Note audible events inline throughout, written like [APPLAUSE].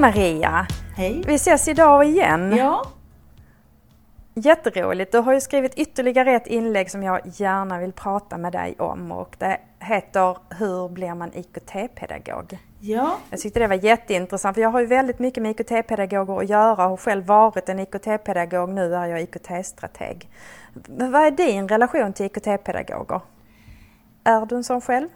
Maria! Hej! Vi ses idag igen. Ja, Jätteroligt. Du har ju skrivit ytterligare ett inlägg som jag gärna vill prata med dig om och det heter Hur blir man IKT-pedagog? ja, Jag tyckte det var jätteintressant för jag har ju väldigt mycket med IKT-pedagoger att göra och själv varit en IKT-pedagog, nu är jag IKT-strateg. Vad är din relation till IKT-pedagoger? Är du en sån själv?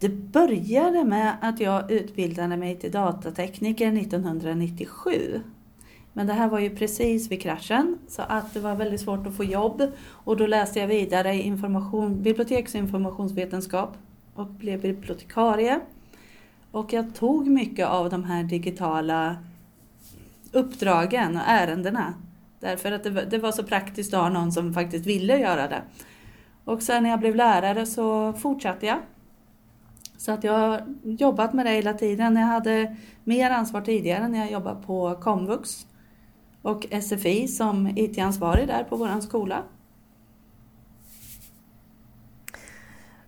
Det började med att jag utbildade mig till datatekniker 1997. Men det här var ju precis vid kraschen så att det var väldigt svårt att få jobb och då läste jag vidare i information, biblioteks och informationsvetenskap och blev bibliotekarie. Och jag tog mycket av de här digitala uppdragen och ärendena. Därför att det var, det var så praktiskt att ha någon som faktiskt ville göra det. Och sen när jag blev lärare så fortsatte jag. Så att jag har jobbat med det hela tiden. Jag hade mer ansvar tidigare när jag jobbade på komvux och SFI som IT-ansvarig där på våran skola.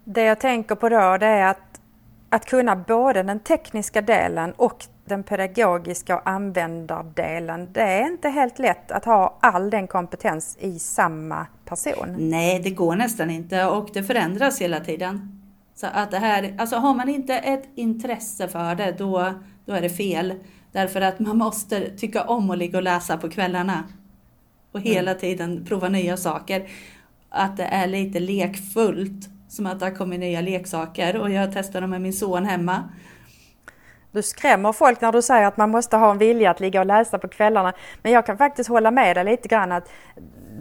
Det jag tänker på då det är att, att kunna både den tekniska delen och den pedagogiska och användardelen. Det är inte helt lätt att ha all den kompetens i samma person. Nej, det går nästan inte och det förändras hela tiden. Så att det här, alltså har man inte ett intresse för det, då, då är det fel. Därför att man måste tycka om att ligga och läsa på kvällarna. Och hela tiden prova nya saker. Att det är lite lekfullt. Som att det har kommit nya leksaker och jag testar dem med min son hemma. Du skrämmer folk när du säger att man måste ha en vilja att ligga och läsa på kvällarna. Men jag kan faktiskt hålla med dig lite grann att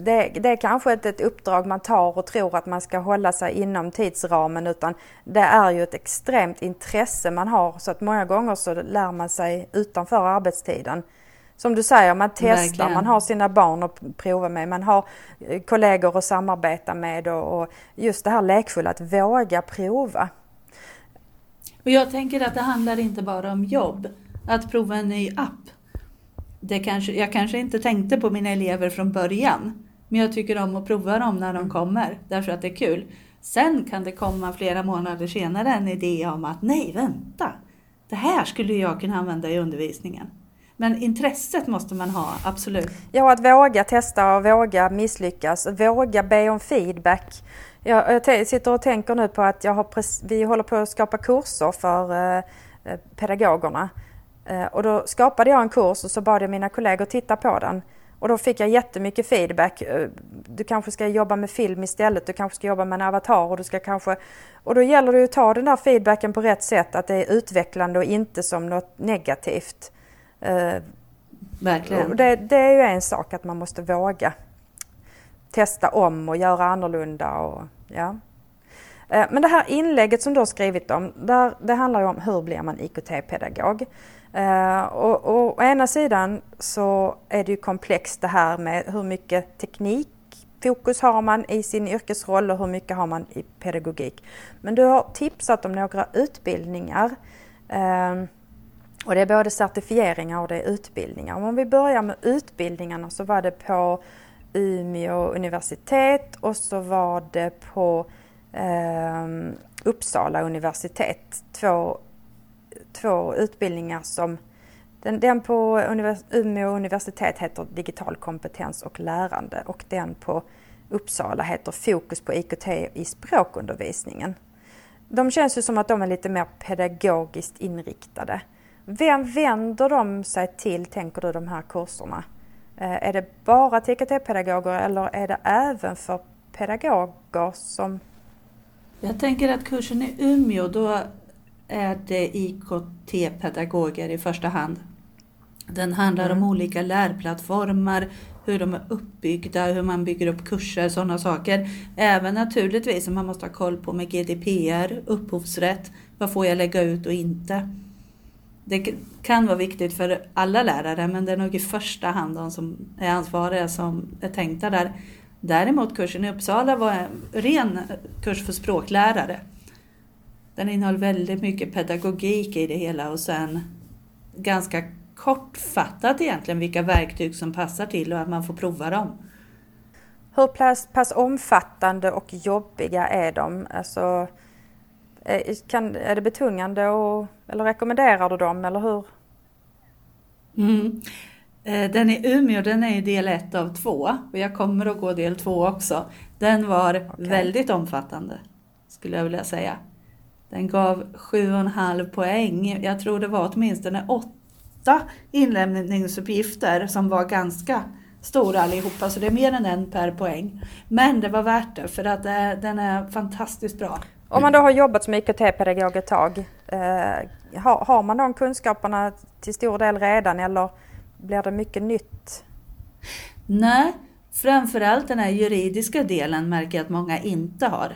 det, det är kanske inte ett uppdrag man tar och tror att man ska hålla sig inom tidsramen utan det är ju ett extremt intresse man har så att många gånger så lär man sig utanför arbetstiden. Som du säger, man testar, Verkligen. man har sina barn att prova med, man har eh, kollegor att samarbeta med och, och just det här lekfulla, att våga prova. Och jag tänker att det handlar inte bara om jobb. Att prova en ny app. Det kanske, jag kanske inte tänkte på mina elever från början. Men jag tycker om att prova dem när de kommer. Därför att det är kul. Sen kan det komma flera månader senare en idé om att nej, vänta. Det här skulle jag kunna använda i undervisningen. Men intresset måste man ha, absolut. Ja, att våga testa och våga misslyckas, våga be om feedback. Jag, jag te- sitter och tänker nu på att jag har pres- vi håller på att skapa kurser för eh, eh, pedagogerna. Eh, och då skapade jag en kurs och så bad jag mina kollegor titta på den. Och då fick jag jättemycket feedback. Eh, Du kanske ska jobba med film istället, du kanske ska jobba med en avatar och du ska kanske... Och då gäller det ju att ta den där feedbacken på rätt sätt, att det är utvecklande och inte som något negativt. Eh, Verkligen. det, det är ju en sak att man måste våga testa om och göra annorlunda. Och, ja. Eh, Men det här inlägget som du har skrivit om, där, det handlar ju om hur blir man IKT-pedagog. Uh, Och, och å ena sidan så är det ju komplext det här med hur mycket teknikfokus har man i sin yrkesroll och hur mycket har man i pedagogik. Men du har tipsat om några utbildningar. uh, och det är både certifieringar och det är utbildningar. Om vi börjar med utbildningarna så var det på Umeå universitet och så var det på eh, Uppsala universitet. Två, två utbildningar som den, den på univers, Umeå universitet heter digital kompetens och lärande och den på Uppsala heter fokus på IKT i språkundervisningen. De känns ju som att de är lite mer pedagogiskt inriktade. Vem vänder de sig till, tänker du, de här kurserna? Eh, är det bara till IKT-pedagoger eller är det även för pedagoger som... Jag tänker att kursen i Umeå, då är det IKT-pedagoger i första hand. Den handlar om olika lärplattformar, hur de är uppbyggda, hur man bygger upp kurser, sådana saker. Även naturligtvis som man måste ha koll på med GDPR, upphovsrätt, vad får jag lägga ut och inte. Det kan vara viktigt för alla lärare men det är nog i första hand de som är ansvariga som är tänkta där. Däremot kursen i Uppsala var en ren kurs för språklärare. Den innehöll väldigt mycket pedagogik i det hela och sen ganska kortfattat egentligen vilka verktyg som passar till och att man får prova dem. Hur pass, pass omfattande och jobbiga är de? Alltså, är, kan, är det betungande och, eller rekommenderar du dem eller hur? Mm. Eh, den i Umeå den är del ett av två och jag kommer att gå del två också. Den var okay. väldigt omfattande skulle jag vilja säga. Den gav 7,5 poäng. Jag tror det var åtminstone åtta inlämningsuppgifter som var ganska stora allihopa, så det är mer än en per poäng. Men det var värt det för att den är fantastiskt bra. Om man då har jobbat som IKT-pedagog ett tag, eh, har, har man de kunskaperna till stor del redan eller blir det mycket nytt? Nej, framförallt den här juridiska delen märker jag att många inte har.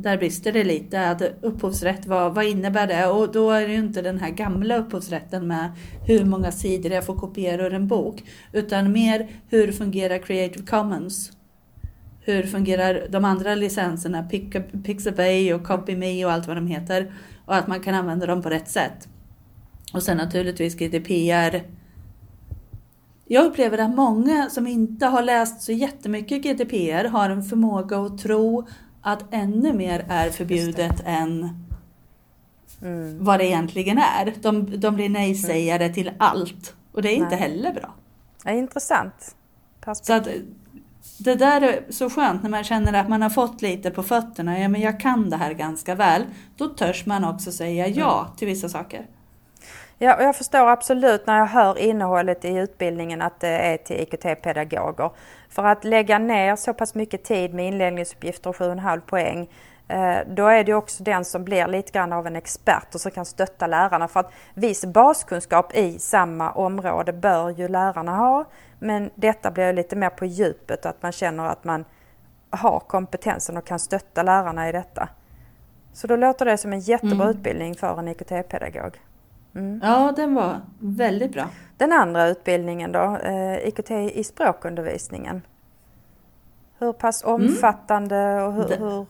Där brister det lite, att upphovsrätt, vad, vad innebär det? Och då är det ju inte den här gamla upphovsrätten med hur många sidor jag får kopiera ur en bok, utan mer hur fungerar Creative Commons? Hur fungerar de andra licenserna, Pixabay och CopyMe och allt vad de heter, och att man kan använda dem på rätt sätt. Och sen naturligtvis GDPR. Jag upplever att många som inte har läst så jättemycket GDPR har en förmåga att tro att ännu mer är förbjudet än mm. vad det egentligen är. De, de blir nej-sägare mm. till allt och det är nej. inte heller bra. Det är intressant. Så att, det där är så skönt när man känner att man har fått lite på fötterna. Ja, men jag kan det här ganska väl. Då törs man också säga ja mm. till vissa saker. Ja, jag förstår absolut när jag hör innehållet i utbildningen att det är till IKT-pedagoger. För att lägga ner så pass mycket tid med inlämningsuppgifter och 7,5 poäng eh, då är det också den som blir lite grann av en expert och som kan stötta lärarna. För att viss baskunskap i samma område bör ju lärarna ha. Men detta blir lite mer på djupet, att man känner att man har kompetensen och kan stötta lärarna i detta. Så då låter det som en jättebra mm. utbildning för en IKT-pedagog. Mm. Ja, den var väldigt bra. Den andra utbildningen då, eh, IKT i språkundervisningen. Hur pass mm. omfattande mm. och hur, den, hur...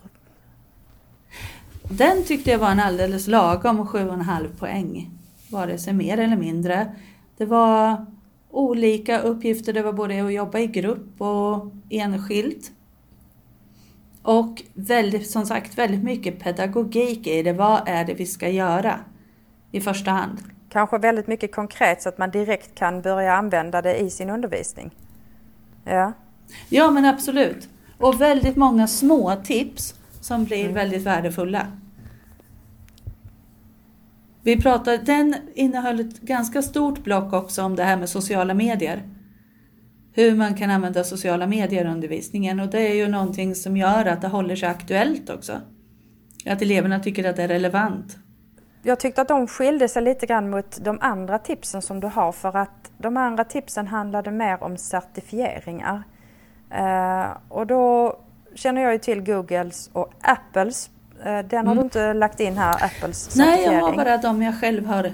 Den tyckte jag var en alldeles lagom 7,5 poäng. Vare sig mer eller mindre. Det var olika uppgifter. Det var både att jobba i grupp och enskilt. Och väldigt, som sagt väldigt mycket pedagogik i det. Vad är det vi ska göra? I första hand. Kanske väldigt mycket konkret så att man direkt kan börja använda det i sin undervisning. Ja, ja men absolut. Och väldigt många små tips som blir mm. väldigt värdefulla. Vi pratade, den innehöll ett ganska stort block också om det här med sociala medier. Hur man kan använda sociala medier i undervisningen och det är ju någonting som gör att det håller sig aktuellt också. Att eleverna tycker att det är relevant jag tyckte att de skilde sig lite grann mot de andra tipsen som du har för att de andra tipsen handlade mer om certifieringar. Eh, och då känner jag ju till Googles och Apples. Eh, den har mm. du inte lagt in här, Apples certifiering. Nej, jag har bara de jag själv har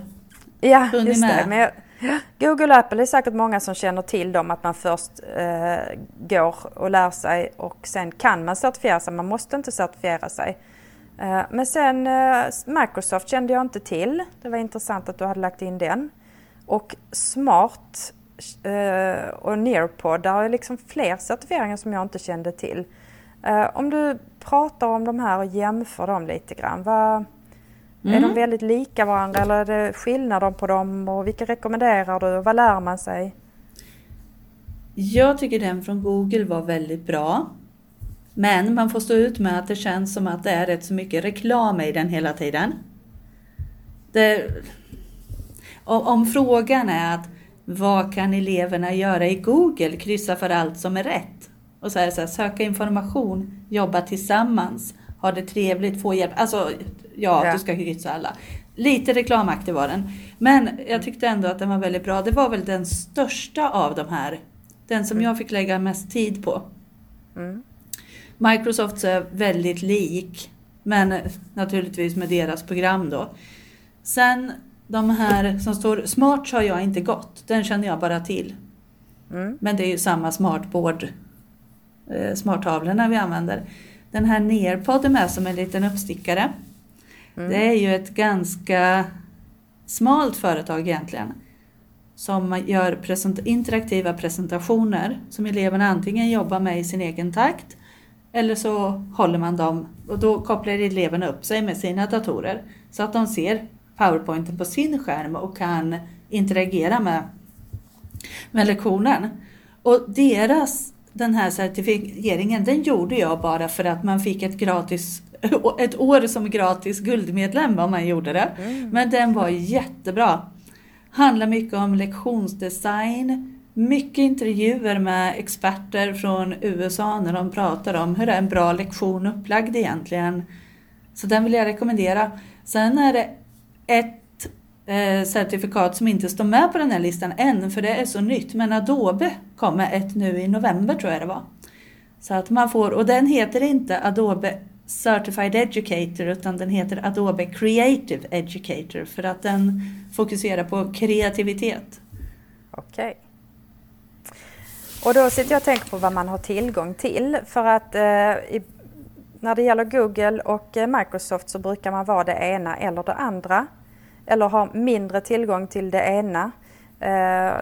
ja, hunnit med. Men jag, Google och Apple är säkert många som känner till dem, att man först eh, går och lär sig och sen kan man certifiera sig. Man måste inte certifiera sig. Eh, men sen eh, Microsoft kände jag inte till. Det var intressant att du hade lagt in den. Och Smart eh, och Nearpod, där är liksom fler certifieringar som jag inte kände till. Om du pratar om de här och jämför dem lite grann. Vad, mm. Är de mm. väldigt lika varandra eller är det skillnader på dem och vilka rekommenderar du? Vad lär man sig? Jag tycker den från Google var väldigt bra. Men man får stå ut med att det känns som att det är rätt så mycket reklam i den hela tiden. Det, om frågan är att vad kan eleverna göra i Google? Kryssa för allt som är rätt. Och så är det så här, söka information, jobba tillsammans, ha det trevligt, få hjälp. Alltså, ja, ja. du ska kryssa alla. Lite reklamaktig var den. Men jag tyckte ändå att den var väldigt bra. Det var väl den största av de här. Den som mm. jag fick lägga mest tid på. Mm. Microsoft är väldigt lik, men naturligtvis med deras program då. Sen de här som står Smart har jag inte gått, den känner jag bara till. Mm. Men det är ju samma smartboard, eh, smarttavlorna vi använder. Den här Nearpod är med som en liten uppstickare. Mm. Det är ju ett ganska smalt företag egentligen. Som gör present interaktiva presentationer som eleverna antingen jobbar med i sin egen takt eller så håller man dem och då kopplar eleverna upp sig med sina datorer så att de ser powerpointen på sin skärm och kan interagera med med lektionen. Och deras, den här certifieringen, den gjorde jag bara för att man fick ett gratis [LAUGHS] ett år som gratis guldmedlem om man gjorde det. Mm. Men den var jättebra. Handlar mycket om lektionsdesign, mycket intervjuer med experter från USA när de pratar om hur är en bra lektion upplagd egentligen. Så den vill jag rekommendera. Sen är det ett eh, certifikat som inte står med på den här listan än, för det är så nytt. Men Adobe kommer ett nu i november tror jag det var. Så att man får, och den heter inte Adobe Certified Educator utan den heter Adobe Creative Educator för att den fokuserar på kreativitet. Okej. Och då sitter jag och tänker på vad man har tillgång till för att eh, i, när det gäller Google och eh, Microsoft så brukar man vara det ena eller det andra eller ha mindre tillgång till det ena. Eh,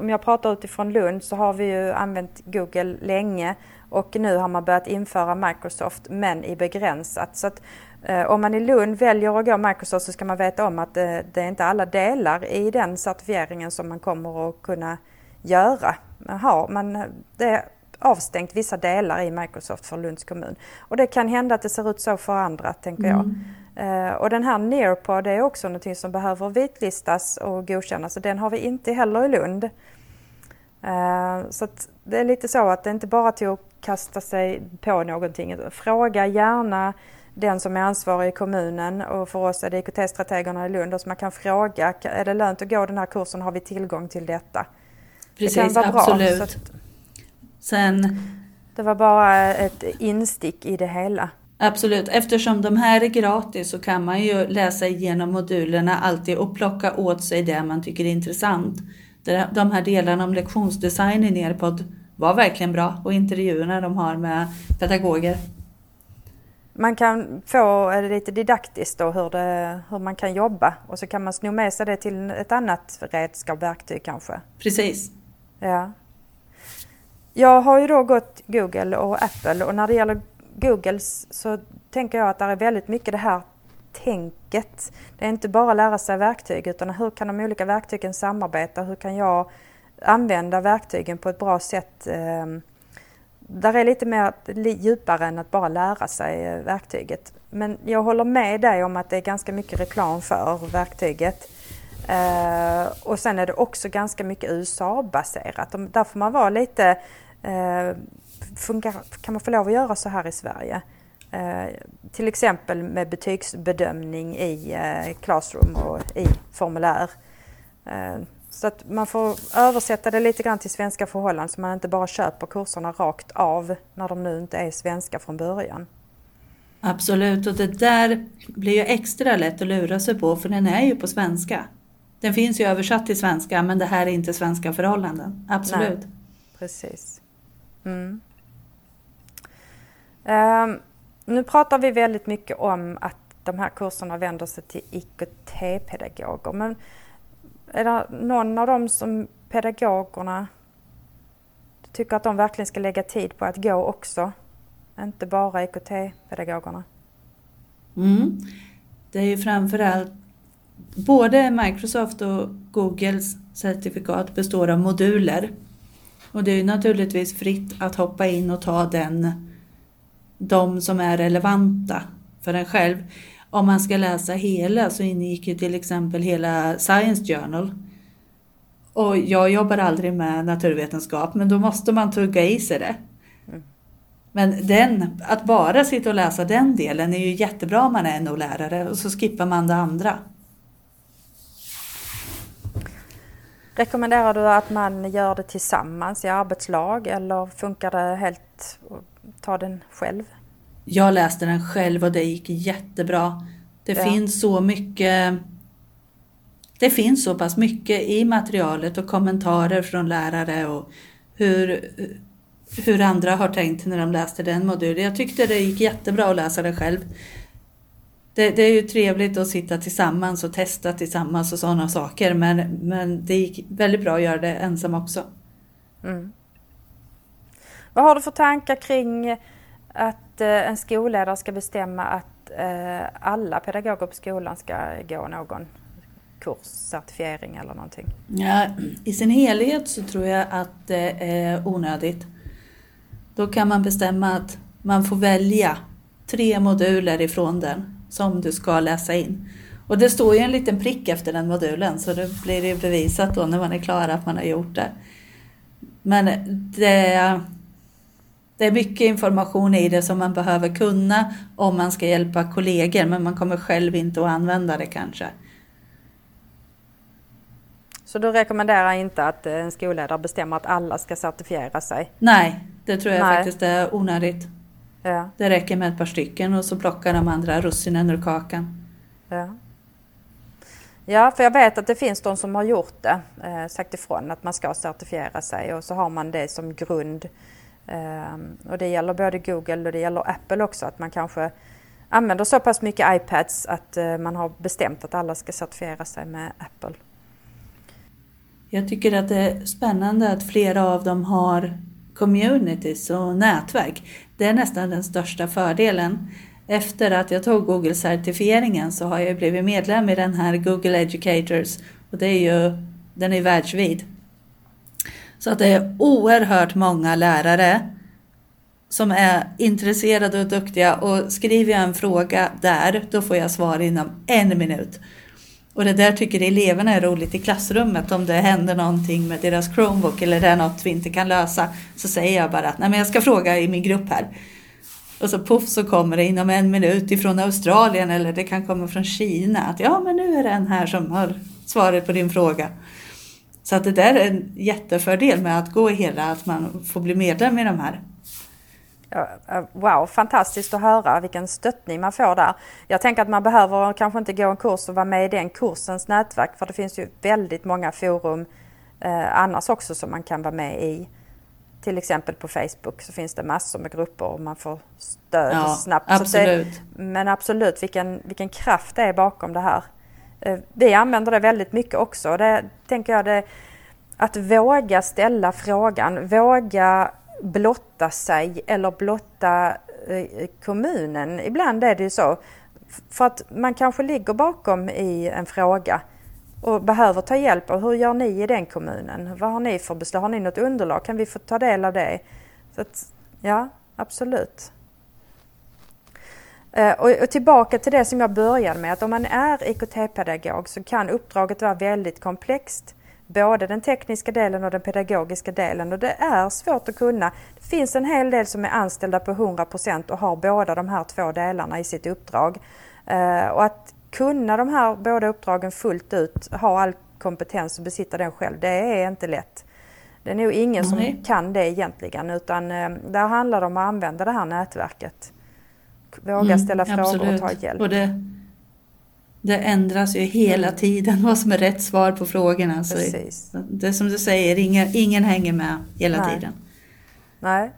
om jag pratar utifrån Lund så har vi ju använt Google länge och nu har man börjat införa Microsoft men i begränsat. Så att, eh, om man i Lund väljer att gå Microsoft så ska man veta om att det, det är inte alla delar i den certifieringen som man kommer att kunna göra. Aha, man, det är avstängt vissa delar i Microsoft för Lunds kommun. Och det kan hända att det ser ut så för andra, tänker jag. Uh, och den här Nearpod är också någonting som behöver vitlistas och godkännas och den har vi inte heller i Lund. Uh, så det är lite så att det inte bara till att kasta sig på någonting. Fråga gärna den som är ansvarig i kommunen och för oss är det IKT-strategerna i Lund och man kan fråga, är det lönt att gå den här kursen, har vi tillgång till detta? Precis, det kan vara absolut. Bra, Sen... Det var bara ett instick i det hela. Absolut, eftersom de här är gratis så kan man ju läsa igenom modulerna alltid och plocka åt sig det man tycker är intressant. De här delarna om lektionsdesign i Nerpod var verkligen bra och intervjuerna de har med pedagoger. Man kan få lite didaktiskt då hur, det, hur man kan jobba och så kan man sno med sig det till ett annat redskap, verktyg kanske. Precis. Ja. Jag har ju då gått Google och Apple och när det gäller Google så tänker jag att det är väldigt mycket det här tänket. Det är inte bara lära sig verktyg utan hur kan de olika verktygen samarbeta? Hur kan jag använda verktygen på ett bra sätt? Ehm, där är lite mer djupare än att bara lära sig eh, verktyget. Men jag håller med dig om att det är ganska mycket reklam för verktyget. Uh, och sen är det också ganska mycket USA-baserat. Där får man vara lite Eh, funkar, kan man få lov att göra så här i Sverige? Eh, till exempel med betygsbedömning i eh, Classroom och i formulär. Eh, så att man får översätta det lite grann till svenska förhållanden så man inte bara köper kurserna rakt av när de nu inte är svenska från början. Absolut, och det där blir ju extra lätt att lura sig på för den är ju på svenska. Den finns ju översatt till svenska men det här är inte svenska förhållanden. Absolut. Nej, precis. Mm. Um, nu pratar vi väldigt mycket om att de här kurserna vänder sig till IKT-pedagoger. Men är det någon av dem som pedagogerna tycker att de verkligen ska lägga tid på att gå också? Inte bara IKT-pedagogerna? Mm. Det är ju framförallt både Microsoft och Googles certifikat består av moduler. Och det är naturligtvis fritt att hoppa in och ta den, de som är relevanta för en själv. Om man ska läsa hela så ingick ju till exempel hela Science Journal. Och jag jobbar aldrig med naturvetenskap men då måste man tugga i sig det. Mm. Men den, att bara sitta och läsa den delen är ju jättebra om man är NO-lärare och så skippar man det andra. Rekommenderar du att man gör det tillsammans i arbetslag eller funkar det helt att ta den själv? Jag läste den själv och det gick jättebra. Det ja. finns så mycket det finns så pass mycket i materialet och kommentarer från lärare och hur, hur andra har tänkt när de läste den modulen. Jag tyckte det gick jättebra att läsa det själv det, det, är ju trevligt att sitta tillsammans och testa tillsammans och sådana saker men, men det gick väldigt bra att göra det ensam också. Mm. Vad har du för tankar kring att eh, en skolledare ska bestämma att eh, alla pedagoger på skolan ska gå någon kurs, certifiering eller någonting? Ja, I sin helhet så tror jag att det är onödigt. Då kan man bestämma att man får välja tre moduler ifrån den som du ska läsa in. Och det står ju en liten prick efter den modulen så det blir ju bevisat då när man är klar att man har gjort det. Men det, det är mycket information i det som man behöver kunna om man ska hjälpa kollegor men man kommer själv inte att använda det kanske. Så du rekommenderar inte att en skolledare bestämmer att alla ska certifiera sig? Nej, det tror jag Nej. faktiskt är onödigt. Ja. Det räcker med ett par stycken och så plockar de andra russinen ur kakan. Ja. Ja, för jag vet att det finns de som har gjort det, eh, sagt ifrån att man ska certifiera sig och så har man det som grund. Eh, och det gäller både Google och det gäller Apple också, att man kanske använder så pass mycket iPads att eh, man har bestämt att alla ska certifiera sig med Apple. Jag tycker att det är spännande att flera av dem har communities och nätverk. Det är nästan den största fördelen. Efter att jag tog Google-certifieringen så har jag blivit medlem i den här Google Educators och det är ju, den är världsvid. Så att det är oerhört många lärare som är intresserade och duktiga och skriver jag en fråga där, då får jag svar inom en minut. Och det där tycker eleverna är roligt i klassrummet. Om det händer någonting med deras Chromebook eller det är något vi inte kan lösa så säger jag bara att Nej, men jag ska fråga i min grupp här. Och så poff så kommer det inom en minut ifrån Australien eller det kan komma från Kina. Att ja men nu är det en här som har svaret på din fråga. Så att det där är en jättefördel med att gå i hela, att man får bli medlem i de här. Wow, fantastiskt att höra vilken stöttning man får där. Jag tänker att man behöver kanske inte gå en kurs och vara med i den kursens nätverk för det finns ju väldigt många forum eh, annars också som man kan vara med i. Till exempel på Facebook så finns det massor med grupper och man får stöd ja, snabbt. Absolut. Det, men absolut vilken, vilken kraft det är bakom det här. Eh, vi använder det väldigt mycket också. Det tänker jag det, att våga ställa frågan, våga blotta sig eller blotta eh, kommunen. Ibland är det ju så. För att man kanske ligger bakom i en fråga och behöver ta hjälp. Och hur gör ni i den kommunen? Vad har ni för beslut? Har ni något underlag? Kan vi få ta del av det? Så att, ja, absolut. Eh, och, tillbaka till det som jag började med, att om man är IKT-pedagog så kan uppdraget vara väldigt komplext både den tekniska delen och den pedagogiska delen och det är svårt att kunna. Det finns en hel del som är anställda på 100% och har båda de här två delarna i sitt uppdrag. Eh, och att kunna de här båda uppdragen fullt ut, ha all kompetens och besitta den själv, det är inte lätt. Det är nog ingen som kan det egentligen utan eh, där handlar det om att använda det här nätverket. Våga mm, ställa frågor absolut. och ta hjälp. Och det, det ändras ju hela mm. tiden vad som är rätt svar på frågorna. Så det är som du säger, ingen, ingen hänger med hela Nej. tiden. Nej.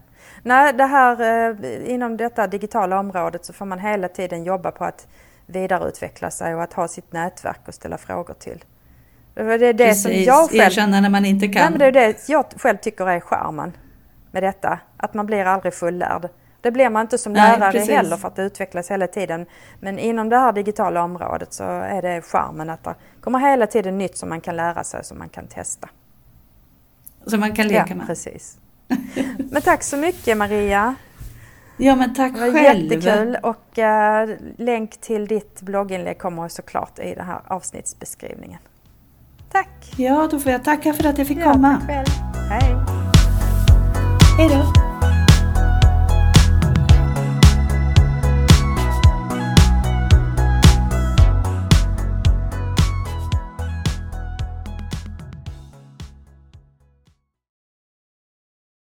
Nej, det här, eh, inom detta digitala området så får man hela tiden jobba på att vidareutveckla sig och att ha sitt nätverk och ställa frågor till. Det är det Precis, som jag själv... erkänna när man inte kan. Nej, men det är det jag själv tycker är charmen med detta. Att man blir aldrig fullärd. Det blir man inte som Nej, lärare precis. heller för att det utvecklas hela tiden. Men inom det här digitala området så är det charmen att det kommer hela tiden nytt som man kan lära sig och som man kan testa. Som man kan leka ja, med. precis. [LAUGHS] Men tack så mycket Maria. Ja men tack själv. Det var själv. jättekul och uh, länk till ditt blogginlägg kommer såklart i den här avsnittsbeskrivningen. Tack! Ja, då får jag tacka för att jag fick ja, komma. Tack själv. Hej! Hej då!